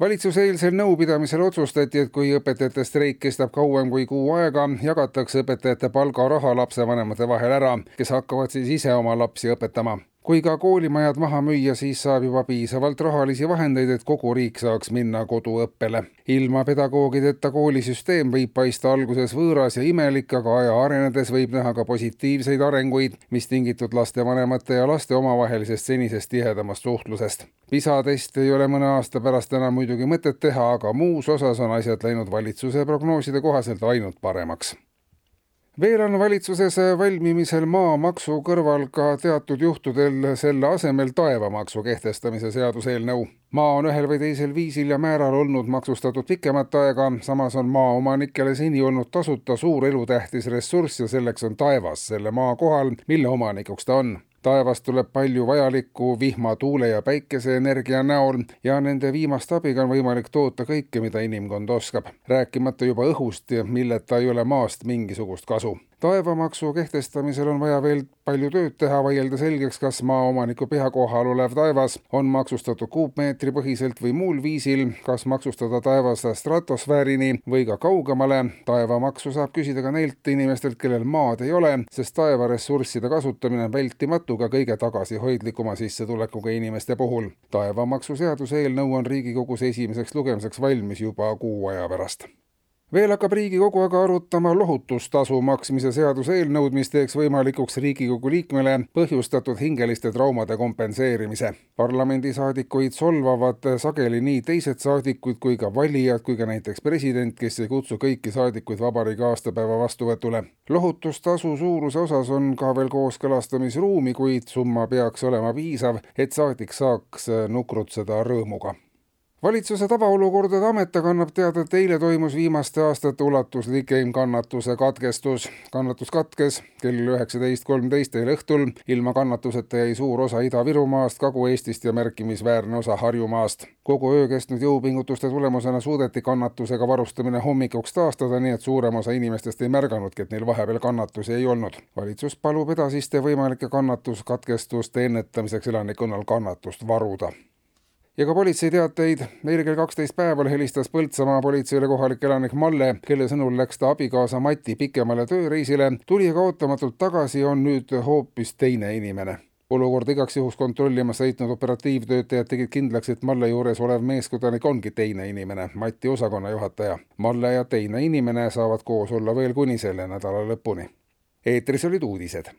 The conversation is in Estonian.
valitsuse eilsel nõupidamisel otsustati, et kui õpetajate streik kestab kauem kui kuu aega, jagatakse õpetajate palgaraha lapsevanemate vahel ära, kes hakkavad siis ise oma lapsi õpetama kui ka koolimajad maha müüa, siis saab juba piisavalt rahalisi vahendeid, et kogu riik saaks minna koduõppele. ilma pedagoogideta koolisüsteem võib paista alguses võõras ja imelik, aga aja arenedes võib näha ka positiivseid arenguid, mis tingitud lastevanemate ja laste omavahelisest senisest tihedamast suhtlusest. PISA testi ei ole mõne aasta pärast enam muidugi mõtet teha, aga muus osas on asjad läinud valitsuse prognooside kohaselt ainult paremaks veel on valitsuses valmimisel maamaksu kõrval ka teatud juhtudel selle asemel taevamaksu kehtestamise seaduseelnõu. maa on ühel või teisel viisil ja määral olnud maksustatud pikemat aega, samas on maaomanikele seni olnud tasuta suur elutähtis ressurss ja selleks on taevas selle maa kohal, mille omanikuks ta on taevast tuleb palju vajalikku vihma, tuule ja päikeseenergia näol ja nende viimaste abiga on võimalik toota kõike, mida inimkond oskab. rääkimata juba õhust, milleta ei ole maast mingisugust kasu taevamaksu kehtestamisel on vaja veel palju tööd teha, vaielda selgeks, kas maaomaniku pühakohal olev taevas on maksustatud kuupmeetri põhiselt või muul viisil, kas maksustada taevas stratosfäärini või ka kaugemale. taevamaksu saab küsida ka neilt inimestelt, kellel maad ei ole, sest taevaressursside kasutamine on vältimatu ka kõige tagasihoidlikuma sissetulekuga inimeste puhul. taevamaksu seaduseelnõu on Riigikogus esimeseks lugemiseks valmis juba kuu aja pärast veel hakkab Riigikogu aga arutama lohutustasu maksmise seaduseelnõud, mis teeks võimalikuks Riigikogu liikmele põhjustatud hingeliste traumade kompenseerimise. parlamendisaadikuid solvavad sageli nii teised saadikud kui ka valijad kui ka näiteks president, kes ei kutsu kõiki saadikuid vabariigi aastapäeva vastuvõtule. lohutustasu suuruse osas on ka veel kooskõlastamisruumi, kuid summa peaks olema piisav, et saadik saaks nukrutseda rõõmuga valitsuse tavaolukordade amet annab teada, et eile toimus viimaste aastate ulatuslikim kannatuse katkestus. kannatus katkes kell üheksateist kolmteist eile õhtul. ilma kannatuseta jäi suur osa Ida-Virumaast, Kagu-Eestist ja märkimisväärne osa Harjumaast. kogu öö kestnud jõupingutuste tulemusena suudeti kannatusega varustamine hommikuks taastada, nii et suurem osa inimestest ei märganudki, et neil vahepeal kannatusi ei olnud. valitsus palub edasiste võimalike kannatuskatkestuste ennetamiseks elanikkonnal kannatust varuda ja ka politseiteateid. eile kell kaksteist päeval helistas Põltsamaa politseile kohalik elanik Malle, kelle sõnul läks ta abikaasa Mati pikemale tööreisile, tuli aga ootamatult tagasi, on nüüd hoopis teine inimene olukorda igaks juhuks kontrollimas sõitnud operatiivtöötajad tegid kindlaks, et Malle juures olev meeskodanik ongi teine inimene, Mati osakonna juhataja. Malle ja teine inimene saavad koos olla veel kuni selle nädala lõpuni. eetris olid uudised